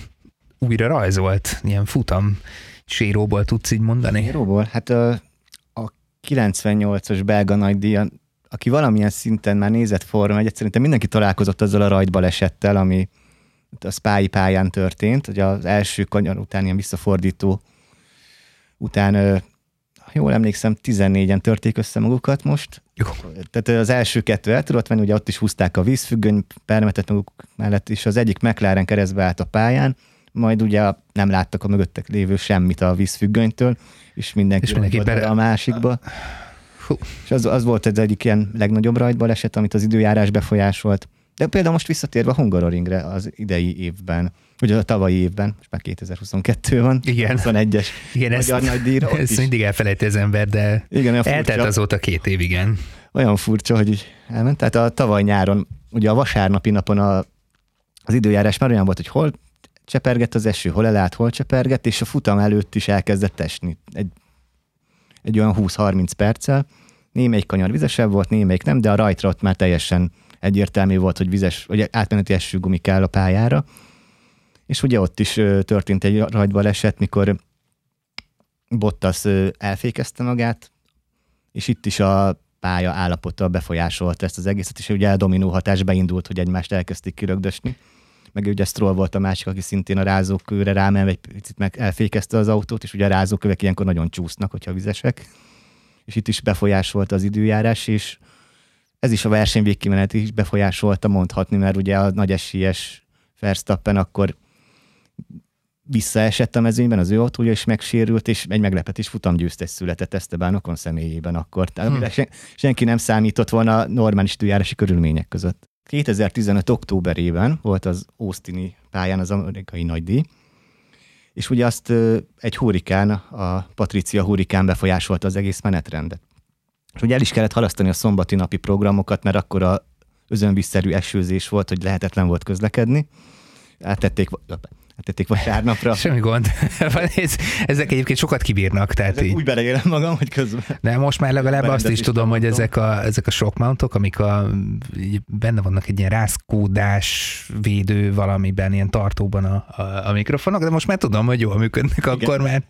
újra rajzolt, ilyen futam séróból tudsz így mondani? Séróból? Hát a, a 98-as belga nagydíjan, aki valamilyen szinten már nézett Forma egyet, szerintem mindenki találkozott azzal a rajtbalesettel, ami a Spái pályán történt, hogy az első kanyar után ilyen visszafordító után, ha jól emlékszem, 14-en törték össze magukat most. Jó. Tehát az első kettő el tudott venni, ugye ott is húzták a vízfüggöny permetet maguk mellett, és az egyik McLaren keresztbe állt a pályán, majd ugye nem láttak a mögöttek lévő semmit a vízfüggönytől, és mindenki, és mindenki bele... a másikba. Hú. És az, az volt az egyik ilyen legnagyobb rajtbaleset, amit az időjárás befolyásolt. De például most visszatérve a Hungaroringre az idei évben, ugye a tavalyi évben, most már 2022 van, igen. 21-es igen, magyar ezt, nagy díjra. Ezt mindig elfelejti az ember, de igen, eltelt furcsa, azóta két év, igen. Olyan furcsa, hogy így elment. Tehát a tavaly nyáron, ugye a vasárnapi napon a, az időjárás már olyan volt, hogy hol csepergett az eső, hol elállt, hol csepergett, és a futam előtt is elkezdett esni. Egy egy olyan 20-30 perccel. Némelyik kanyar vizesebb volt, némelyik nem, de a rajtra ott már teljesen egyértelmű volt, hogy vizes, vagy átmeneti esőgumi kell a pályára. És ugye ott is történt egy rajtbaleset, mikor Bottas elfékezte magát, és itt is a pálya állapota befolyásolta ezt az egészet, és ugye a dominó hatás beindult, hogy egymást elkezdték kirögdösni. Meg ugye Stroll volt a másik, aki szintén a rázókőre rámenve egy picit meg elfékezte az autót, és ugye a rázókövek ilyenkor nagyon csúsznak, hogyha vizesek. És itt is befolyásolta az időjárás, és ez is a verseny végkimenet is befolyásolta mondhatni, mert ugye a nagy esélyes Verstappen akkor visszaesett a mezőnyben, az ő autója is megsérült, és egy meglepetés futamgyőztes született Esteban Okon személyében akkor. Tehát sen, senki nem számított volna normális időjárási körülmények között. 2015. októberében volt az Austini pályán az amerikai nagydíj, és ugye azt egy hurikán, a Patricia hurikán befolyásolta az egész menetrendet. És ugye el is kellett halasztani a szombati napi programokat, mert akkor a özönvízszerű esőzés volt, hogy lehetetlen volt közlekedni. Áttették, tették vasárnapra. Semmi gond. ezek egyébként sokat kibírnak. Tehát ezek így. Úgy beleélem magam, hogy közben. De most már legalább azt is, is tudom, hogy ezek a, ezek a shock mountok, amik a, benne vannak egy ilyen rázkódás védő valamiben, ilyen tartóban a, a, a mikrofonok, de most már tudom, hogy jól működnek, igen. akkor már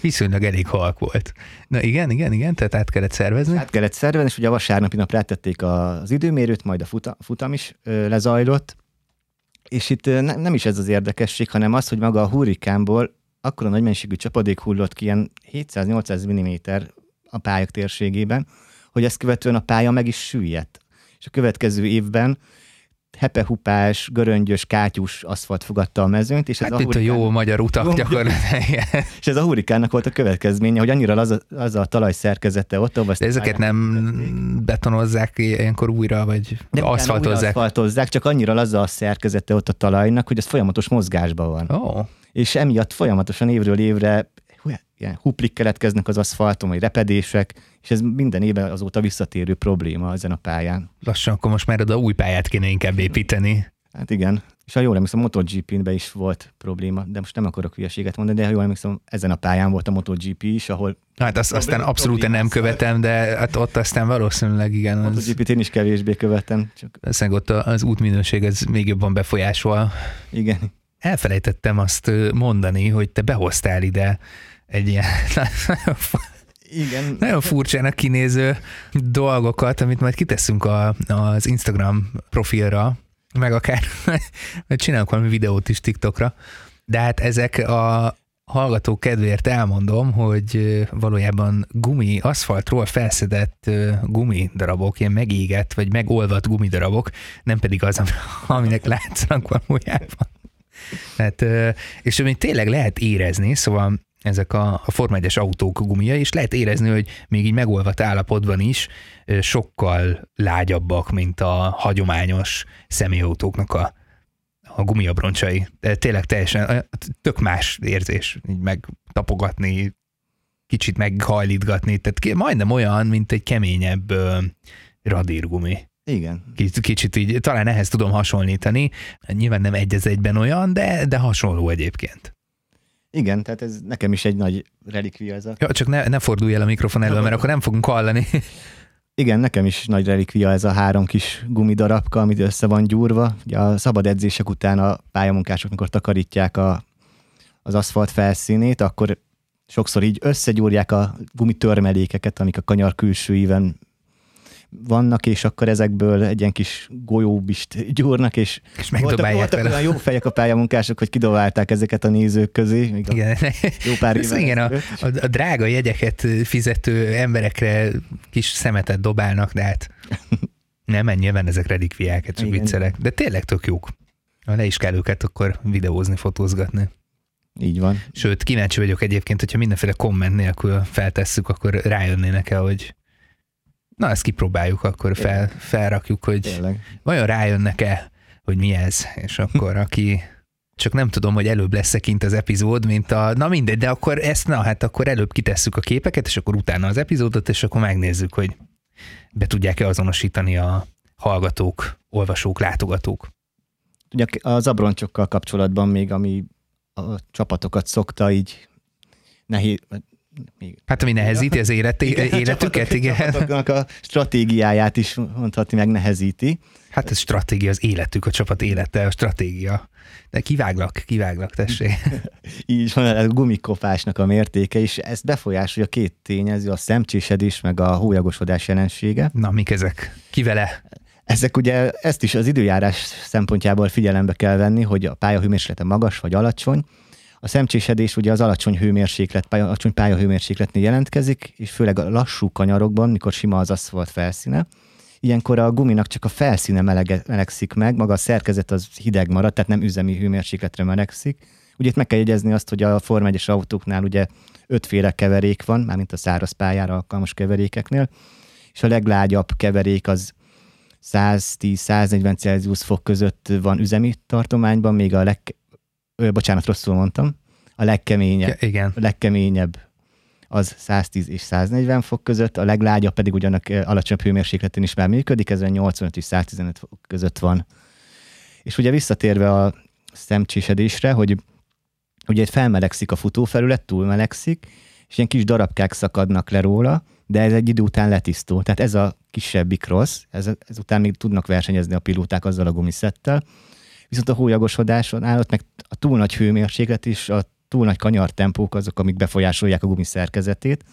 viszonylag elég halk volt. Na igen, igen, igen, tehát át kellett szervezni. Át kellett szervezni, és ugye a vasárnapi nap rátették az időmérőt, majd a futam, futam is lezajlott, és itt ne, nem is ez az érdekesség, hanem az, hogy maga a hurrikánból akkora nagy mennyiségű csapadék hullott ki, ilyen 700-800 mm a pályák térségében, hogy ezt követően a pálya meg is süllyedt. És a következő évben hepehupás, göröngyös, kátyus aszfalt fogadta a mezőnyt. És ez hát a, hurikán... a jó magyar utak jó, gyakorlatilag. és ez a hurikánnak volt a következménye, hogy annyira az a, az a talaj szerkezete ott, ahol De ezeket nem tették. betonozzák ilyenkor újra, vagy nem, aszfaltozzák? aszfaltozzák, csak annyira az a szerkezete ott a talajnak, hogy ez folyamatos mozgásban van. Oh. És emiatt folyamatosan évről évre ilyen huplik keletkeznek az aszfalton, vagy repedések, és ez minden évben azóta visszatérő probléma ezen a pályán. Lassan akkor most már oda új pályát kéne inkább építeni. Hát igen. És ha jól emlékszem, a MotoGP-ben is volt probléma, de most nem akarok hülyeséget mondani, de ha jól emlékszem, ezen a pályán volt a MotoGP is, ahol... Hát azt aztán abszolút nem követem, de hát ott aztán valószínűleg igen. Az... MotoGP-t én is kevésbé követem. Csak... Aztán ott az útminőség ez még jobban befolyásol. Igen. Elfelejtettem azt mondani, hogy te behoztál ide egy ilyen igen. Nagyon furcsának kinéző dolgokat, amit majd kiteszünk a, az Instagram profilra, meg akár csinálunk valami videót is TikTokra, de hát ezek a hallgató kedvéért elmondom, hogy valójában gumi, aszfaltról felszedett gumi darabok, ilyen megégett vagy megolvadt gumidarabok, nem pedig az, aminek látszanak valójában. Hát, és amit tényleg lehet érezni, szóval ezek a, a Forma 1 autók gumia, és lehet érezni, hogy még így megolvadt állapotban is sokkal lágyabbak, mint a hagyományos személyautóknak a, a gumiabroncsai. Tényleg teljesen tök más érzés, így megtapogatni, kicsit meghajlítgatni, tehát majdnem olyan, mint egy keményebb radírgumi. Igen. Kicsit, kicsit így, talán ehhez tudom hasonlítani. Nyilván nem egy egyben olyan, de, de hasonló egyébként. Igen, tehát ez nekem is egy nagy relikvia ez a... Ja, csak ne, ne fordulj el a mikrofon elől, mert akkor nem fogunk hallani. Igen, nekem is nagy relikvia ez a három kis gumidarabka, amit össze van gyúrva. Ugye a szabad edzések után a pályamunkások, mikor takarítják a, az aszfalt felszínét, akkor sokszor így összegyúrják a gumitörmelékeket, amik a kanyar külsőiben vannak, és akkor ezekből egy ilyen kis golyóbist gyúrnak, és, és voltak, voltak olyan jó fejek a pályamunkások, hogy kidobálták ezeket a nézők közé. Még igen. A jó pár igen, a, a, a, drága jegyeket fizető emberekre kis szemetet dobálnak, de hát nem, nyilván ezek relikviákat, csak igen. viccelek. De tényleg tök jók. Ha le is kell őket, akkor videózni, fotózgatni. Így van. Sőt, kíváncsi vagyok egyébként, hogyha mindenféle komment nélkül feltesszük, akkor rájönnének el, hogy Na, ezt kipróbáljuk, akkor fel, felrakjuk, hogy Tényleg. vajon rájönnek-e, hogy mi ez, és akkor aki csak nem tudom, hogy előbb lesz-e kint az epizód, mint a, na mindegy, de akkor ezt, na hát akkor előbb kitesszük a képeket, és akkor utána az epizódot, és akkor megnézzük, hogy be tudják-e azonosítani a hallgatók, olvasók, látogatók. Ugye az abroncsokkal kapcsolatban még, ami a csapatokat szokta így nehéz, még Hát ami nehezíti az élet, életüket, igen. A, a stratégiáját is mondhatni meg nehezíti. Hát ez stratégia, az életük, a csapat élete, a stratégia. De kiváglak, kiváglak, tessék. Így van, a gumikopásnak a mértéke, és ezt befolyásolja két tényező, a szemcsésedés, meg a hólyagosodás jelensége. Na, mik ezek? Ki vele? Ezek ugye, ezt is az időjárás szempontjából figyelembe kell venni, hogy a pályahőmérséklete magas vagy alacsony. Szemcsésedés ugye az alacsony hőmérséklet, alacsony pályahőmérsékletnél jelentkezik, és főleg a lassú kanyarokban, mikor sima az aszfalt felszíne. Ilyenkor a guminak csak a felszíne melege, melegszik meg, maga a szerkezet az hideg marad, tehát nem üzemi hőmérsékletre melegszik. Ugye itt meg kell jegyezni azt, hogy a Form 1 autóknál ugye ötféle keverék van, mármint a száraz pályára alkalmas keverékeknél, és a leglágyabb keverék az 110-140 Celsius fok között van üzemi tartományban, még a leg... Ö, bocsánat, rosszul mondtam. A legkeményebb, Igen. a legkeményebb az 110 és 140 fok között, a leglágyabb pedig ugyanak alacsonyabb hőmérsékletén is már működik, ez 85 és 115 fok között van. És ugye visszatérve a szemcsésedésre, hogy ugye felmelegszik a futófelület, túlmelegszik, és ilyen kis darabkák szakadnak le róla, de ez egy idő után letisztul. Tehát ez a kisebbik rossz, ez, ezután még tudnak versenyezni a pilóták azzal a gumiszettel. Viszont a hólyagosodás ott meg a túl nagy hőmérséklet is, a túl nagy kanyartempók azok, amik befolyásolják a gumi szerkezetét.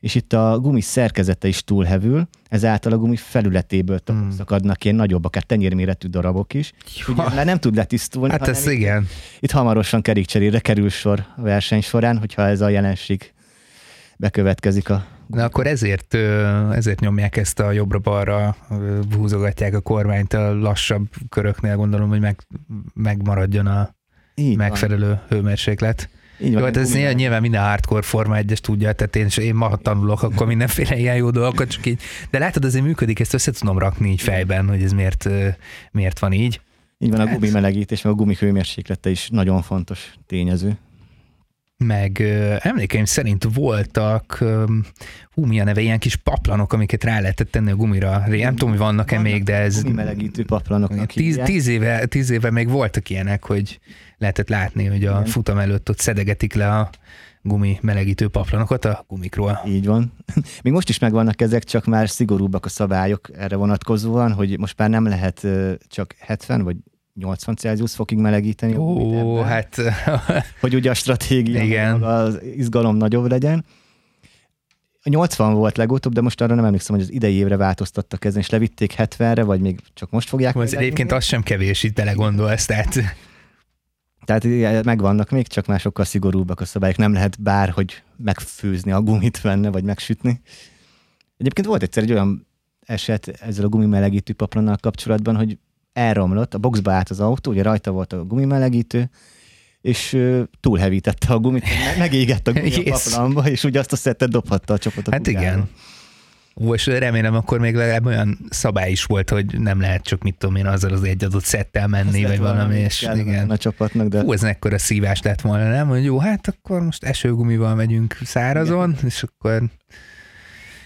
És itt a gumi szerkezete is túlhevül, ezáltal a gumi felületéből hmm. szakadnak ilyen nagyobb, akár tenyérméretű darabok is. Ugye, mert nem tud letisztulni. Hát ez igen. Itt, itt hamarosan kerékcserére kerül sor a verseny során, hogyha ez a jelenség bekövetkezik a Na akkor ezért, ezért nyomják ezt a jobbra-balra, húzogatják a kormányt a lassabb köröknél, gondolom, hogy meg, megmaradjon a Így megfelelő van. hőmérséklet. Így jó, hát ez nyilván, nyilván minden hardcore Forma 1 tudja, tehát én, én ma tanulok, akkor mindenféle ilyen jó dolgokat, csak így. De látod, azért működik, ezt össze tudom rakni így fejben, hogy ez miért, miért van így. Így van, a hát- gumi melegítés, meg a gumi hőmérséklete is nagyon fontos tényező meg emlékeim szerint voltak, hú, mi a neve, ilyen kis paplanok, amiket rá lehetett tenni a gumira. Nem tudom, hogy vannak-e még, de ez... melegítő paplanok. Tíz, tíz, éve, tíz éve még voltak ilyenek, hogy lehetett látni, hogy a Igen. futam előtt ott szedegetik le a gumi melegítő paplanokat a gumikról. Így van. Még most is megvannak ezek, csak már szigorúbbak a szabályok erre vonatkozóan, hogy most már nem lehet csak 70 vagy 80 Celsius fokig melegíteni. Ó, hát... hogy ugye a stratégia, Igen. az izgalom nagyobb legyen. A 80 volt legutóbb, de most arra nem emlékszem, hogy az idei évre változtattak ezen, és levitték 70-re, vagy még csak most fogják. Ez egyébként az sem kevés, itt belegondolsz, tehát... Tehát megvannak még, csak már sokkal szigorúbbak a szabályok. Nem lehet bárhogy megfőzni a gumit benne, vagy megsütni. Egyébként volt egyszer egy olyan eset ezzel a gumimelegítő paplannal kapcsolatban, hogy elromlott, a boxba állt az autó, ugye rajta volt a gumimelegítő, és túlhevítette a gumit, megégett a gumi a paplamba, és ugye azt a szettet dobhatta a csapat a Hát igen. Ó, és remélem akkor még legalább olyan szabály is volt, hogy nem lehet csak mit tudom én azzal az egy adott szettel menni, Ezt vagy valami, és igen. A csapatnak, de... Hú, ez ekkora szívás lett volna, nem? Hogy jó, hát akkor most esőgumival megyünk szárazon, igen. és akkor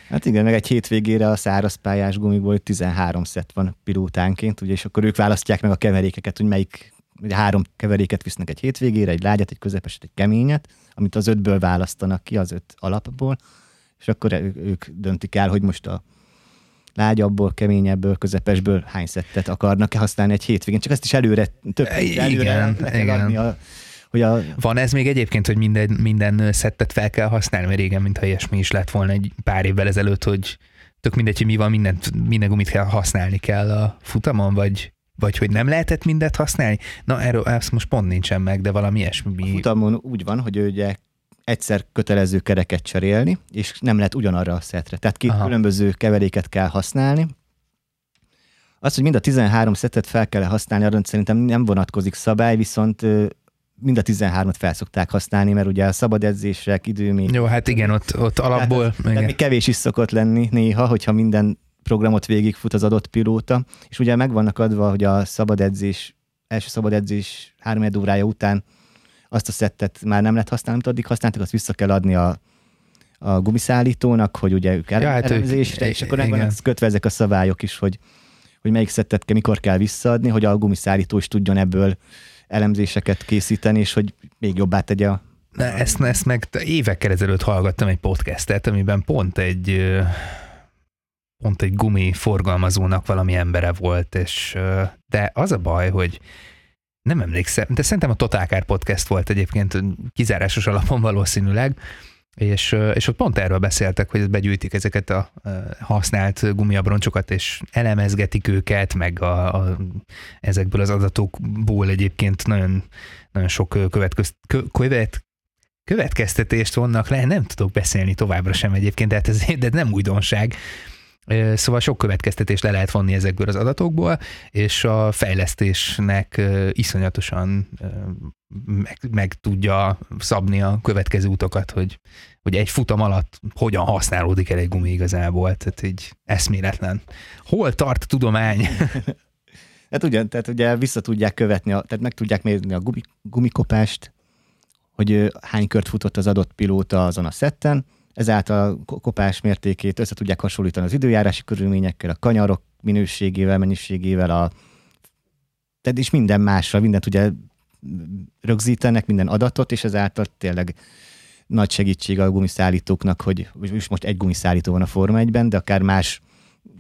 Hát igen, meg egy hétvégére a szárazpályás gumikból 13 szett van pilótánként, ugye, és akkor ők választják meg a keverékeket, hogy melyik, ugye három keveréket visznek egy hétvégére, egy lágyat, egy közepeset, egy keményet, amit az ötből választanak ki, az öt alapból, és akkor ők döntik el, hogy most a lágyabbból, keményebből, közepesből hány szettet akarnak használni egy hétvégén. Csak ezt is előre, több előre igen, igen. adni a hogy a... Van ez még egyébként, hogy minden, minden szettet fel kell használni, mert régen, mintha ilyesmi is lett volna egy pár évvel ezelőtt, hogy tök mindegy, hogy mi van, mindent, minden gumit kell használni kell a futamon, vagy, vagy hogy nem lehetett mindet használni? Na, erről ezt most pont nincsen meg, de valami ilyesmi. A futamon úgy van, hogy ugye egyszer kötelező kereket cserélni, és nem lehet ugyanarra a szetre. Tehát két Aha. különböző keveréket kell használni. Az, hogy mind a 13 szetet fel kell használni, arra szerintem nem vonatkozik szabály, viszont mind a 13-at felszokták használni, mert ugye a szabad edzések, idő még... Jó, hát igen, ott, ott alapból... Tehát, tehát még kevés is szokott lenni néha, hogyha minden programot végigfut az adott pilóta, és ugye meg vannak adva, hogy a szabad edzés, első szabad edzés három órája után azt a szettet már nem lehet használni, amit addig használtak, azt vissza kell adni a, a gumiszállítónak, hogy ugye ők ja, hát elemzésre, ők, és akkor meg vannak kötve ezek a szabályok is, hogy, hogy melyik szettet kell, mikor kell visszaadni, hogy a gumiszállító is tudjon ebből elemzéseket készíteni, és hogy még jobbá tegye a ezt, ezt meg évekkel ezelőtt hallgattam egy podcastet, amiben pont egy pont egy gumi forgalmazónak valami embere volt, és de az a baj, hogy nem emlékszem, de szerintem a Totálkár podcast volt egyébként kizárásos alapon valószínűleg, és, és ott pont erről beszéltek, hogy begyűjtik ezeket a használt gumiabroncsokat, és elemezgetik őket, meg a, a, ezekből az adatokból egyébként nagyon, nagyon sok követköz, követ, következtetést vonnak le, nem tudok beszélni továbbra sem egyébként, de, hát ez, de nem újdonság, Szóval sok következtetést le lehet vonni ezekből az adatokból, és a fejlesztésnek iszonyatosan meg, meg tudja szabni a következő utakat, hogy, hogy egy futam alatt hogyan használódik el egy gumi igazából. Tehát így eszméletlen. Hol tart a tudomány? Hát ugyan, tehát ugye vissza tudják követni, tehát meg tudják mérni a gumi, gumikopást, hogy hány kört futott az adott pilóta azon a szetten, ezáltal a kopás mértékét össze tudják hasonlítani az időjárási körülményekkel, a kanyarok minőségével, mennyiségével, a, tehát is minden másra, mindent ugye rögzítenek, minden adatot, és ezáltal tényleg nagy segítség a gumiszállítóknak, hogy most egy gumiszállító van a Forma 1-ben, de akár más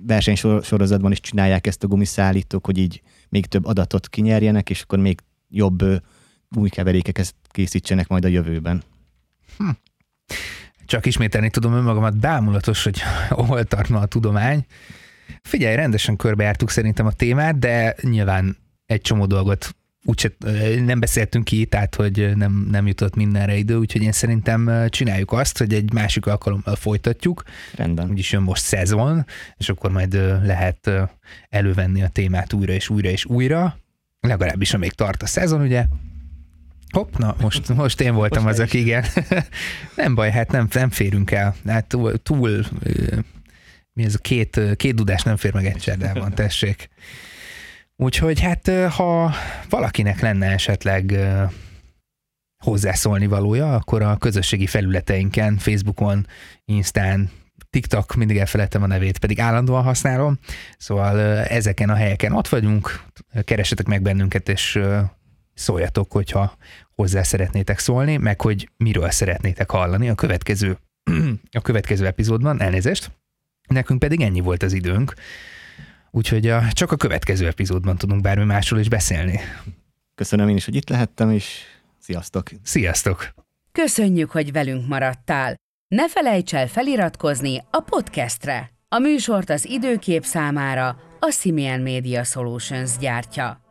versenysorozatban is csinálják ezt a gumiszállítók, hogy így még több adatot kinyerjenek, és akkor még jobb gumikeverékeket készítsenek majd a jövőben. Hm csak ismételni tudom önmagamat, bámulatos, hogy hol tart ma a tudomány. Figyelj, rendesen körbejártuk szerintem a témát, de nyilván egy csomó dolgot úgyse nem beszéltünk ki, tehát hogy nem, nem jutott mindenre idő, úgyhogy én szerintem csináljuk azt, hogy egy másik alkalommal folytatjuk. Rendben. Úgyis jön most szezon, és akkor majd lehet elővenni a témát újra és újra és újra, legalábbis amíg tart a szezon, ugye, Hopp, na most, most én voltam most az, aki igen. nem baj, hát nem, nem férünk el. Hát túl, túl mi ez a két, két dudás nem fér meg egy cserdában, tessék. Úgyhogy hát ha valakinek lenne esetleg hozzászólni valója, akkor a közösségi felületeinken, Facebookon, Instán, TikTok, mindig elfelejtem a nevét, pedig állandóan használom, szóval ezeken a helyeken ott vagyunk, keresetek meg bennünket, és szóljatok, hogyha hozzá szeretnétek szólni, meg hogy miről szeretnétek hallani a következő, a következő epizódban, elnézést. Nekünk pedig ennyi volt az időnk, úgyhogy a, csak a következő epizódban tudunk bármi másról is beszélni. Köszönöm én is, hogy itt lehettem, és sziasztok! Sziasztok! Köszönjük, hogy velünk maradtál! Ne felejts el feliratkozni a podcastre! A műsort az időkép számára a Simian Media Solutions gyártja.